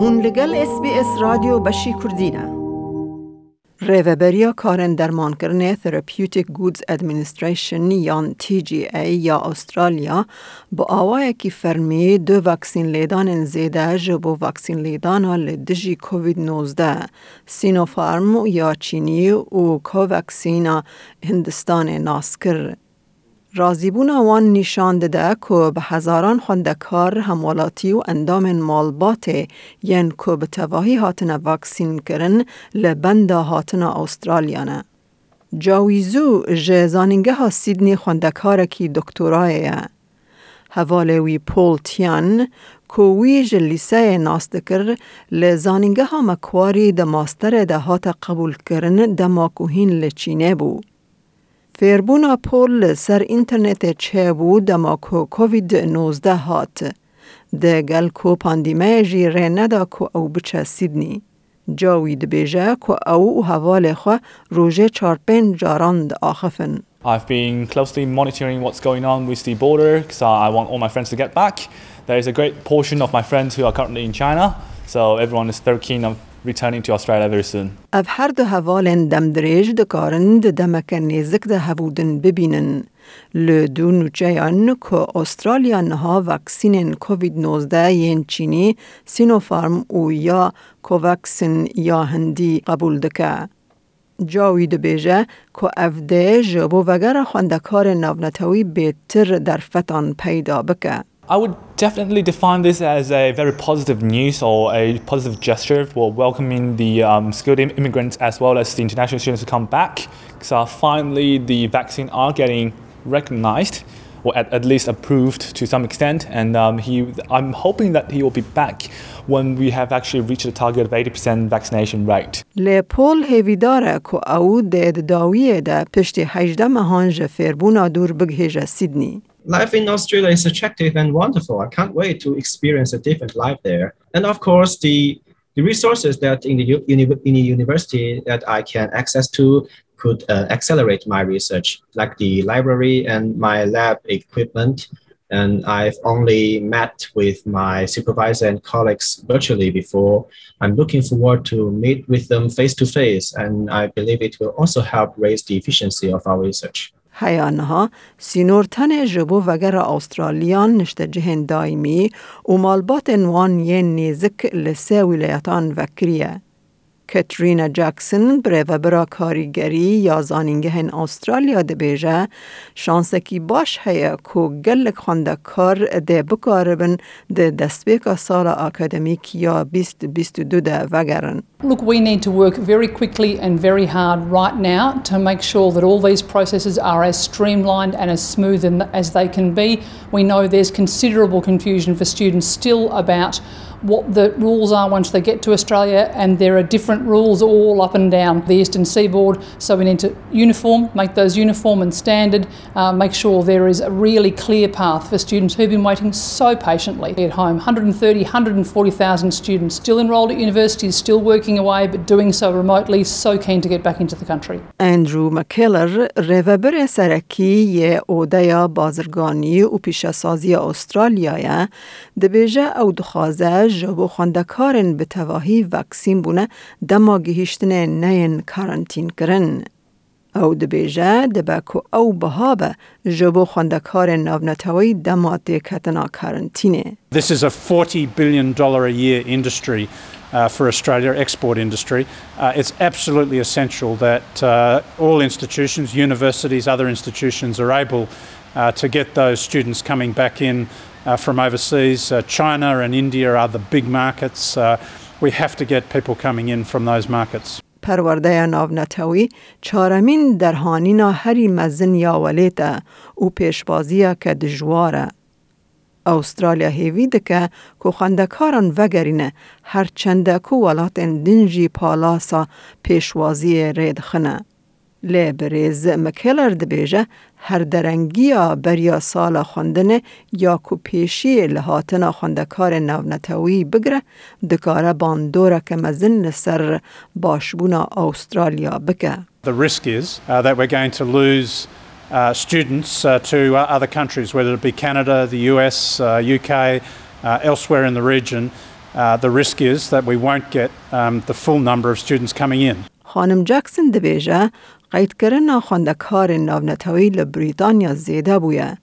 هون لگل اس بی اس رادیو بشی کردینه ریوبریا کارن درمان کرنه Therapeutic Goods Administration یان TGA یا استرالیا با آوای کی فرمی دو وکسین لیدان زیده جبو وکسین لیدان لدجی کووید 19 سینوفارم یا چینی و کووکسین هندستان ناسکر. رازیبونا وان نشان داده که به هزاران خوندکار همولاتی و اندام مالبات ین که به تواهی هاتن واکسین کرن لبند هاتن استرالیانه. جاویزو جه زانینگه ها سیدنی خوندکار کی. حواله وی پول تیان که وی جلیسه ناستکر لزانینگه ها مکواری ده ماستر ده هات قبول کرن ده ماکوهین لچینه بو. فیربونا پول سر اینترنت چه بود دما کو کووید 19 هات. ده گل کو پاندیمه جی ره ندا کو او بچه سیدنی. جاوی بیجه کو او حوال خو روژه چار پین جاران آخفن. I've been closely monitoring what's going on with the border because I want all my friends to get back. There is a great portion of my friends who are currently in China, so everyone is very keen on returning to Australia very soon. Ev her du hevalên de dikarin di demeke nêzik de hevûdin bibînin. Li du nûçeyan ku Australya niha vaksînên COVID-19 yên Çînî, Sinopharm u ya Covaxin ya Hindî qebûl dike. جاوی دبیجه که افده جبو وگر خوندکار نونتوی بیتر در فتان پیدا بکه. I would definitely define this as a very positive news or a positive gesture for welcoming the um, skilled immigrants as well as the international students to come back. So uh, finally, the vaccine are getting recognized or at, at least approved to some extent. And um, he, I'm hoping that he will be back when we have actually reached the target of 80% vaccination rate. لپول هیویداره که او دید داویه ده پشت 18 مهانج فیربونا دور بگهیجه سیدنی. life in Australia is attractive and wonderful. I can't wait to experience a different life there. And of course, the the resources that in the, uni- in the university that I can access to could uh, accelerate my research, like the library and my lab equipment. And I've only met with my supervisor and colleagues virtually before. I'm looking forward to meet with them face to face, and I believe it will also help raise the efficiency of our research. هیانها سینورتن جبو وگر آسترالیان نشت جهن دایمی و مالبات نوان یه نیزک لسه ولیتان وکریه. کترینا جکسن بره و برا کاریگری یا زانینگه هن استرالیا ده بیجه شانسکی باش هیا کو گلک خونده کار ده بکاربن ده دستبیک سال اکادمیک یا 2022 ده وگرن. Look, we need to work very quickly and very hard right now to make sure that all these processes are as streamlined and as smooth as they can be. We know there's considerable confusion for students still about what the rules are once they get to Australia, and there are different rules all up and down the eastern seaboard. So we need to uniform, make those uniform and standard, uh, make sure there is a really clear path for students who've been waiting so patiently at home. 130, 140,000 students still enrolled at universities, still working away, but doing so remotely, so keen to get back into the country. Andrew McKellar ریوبر سرکی یه اودیا بازرگانی و پیشسازی استرالیا دبیجه او دخوازه جبو خوندکارن به تواهی وکسین بونه دما گهیشتن نین کارانتین کرن. او دبیجه دبکو او بهابه جبو خوندکار ناونتوی دما دیکتنا کارانتینه. This is a 40 billion dollar a year industry uh, for Australia, export industry. Uh, it's absolutely essential that uh, all institutions, universities, other institutions are able uh, to get those students coming back in uh, from overseas. Uh, China and India are the big markets. Uh, we have to get people coming in from those markets. پرورده ناونتوی چارمین در هانینا هری مزن یا ولیتا و پیشبازی که دجواره. استرالیا هیوی دکه که خندکاران وگرینه هر چنده که ولاتن دنجی پالاسا پیشوازی رید خنه. لی بریز مکلر دبیجه هر درنگیا بریا سال خوندنه یا کو پیشی لحاتنا خوندکار نونتوی بگره دکاره باندوره که مزن لسر باشبونا استرالیا بکه. The risk is uh, that we're going to lose uh, students uh, to uh, other countries, whether it be Canada, the US, uh, UK, uh, elsewhere in the region, uh, the risk is that we won't get um, the full number of students coming in. خانم جکسن دبیجه قیدکرنا خواندکار ناونتوی لبریتانیا زیده بویه.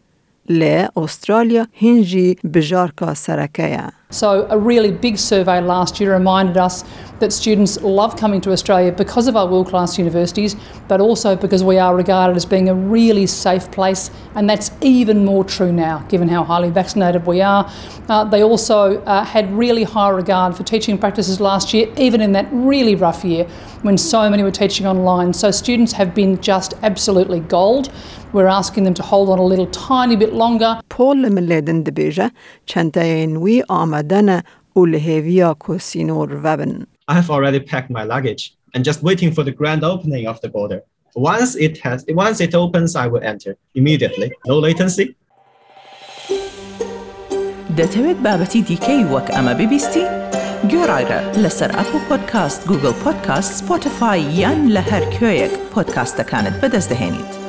لی استرالیا هنجی بجارکا سرکه So, a really big survey last year reminded us that students love coming to Australia because of our world class universities, but also because we are regarded as being a really safe place, and that's even more true now given how highly vaccinated we are. Uh, they also uh, had really high regard for teaching practices last year, even in that really rough year when so many were teaching online. So, students have been just absolutely gold. We're asking them to hold on a little tiny bit longer. Paul Chantayen, we are آمدن اولهیویا کوسینور وبن. I have already packed my luggage and just waiting for the grand opening of the border. Once it has, once it opens, I will enter immediately. No latency. دەتەوێت بابەتی دیکەی وەک ئەمە ببیستی؟ گۆڕایرە لەسەر ئەپ و پۆدکاست گوگل پۆدکاست سپۆتفاای یان لە هەر کوێیەک پۆدکاستەکانت بەدەست دەێنیت.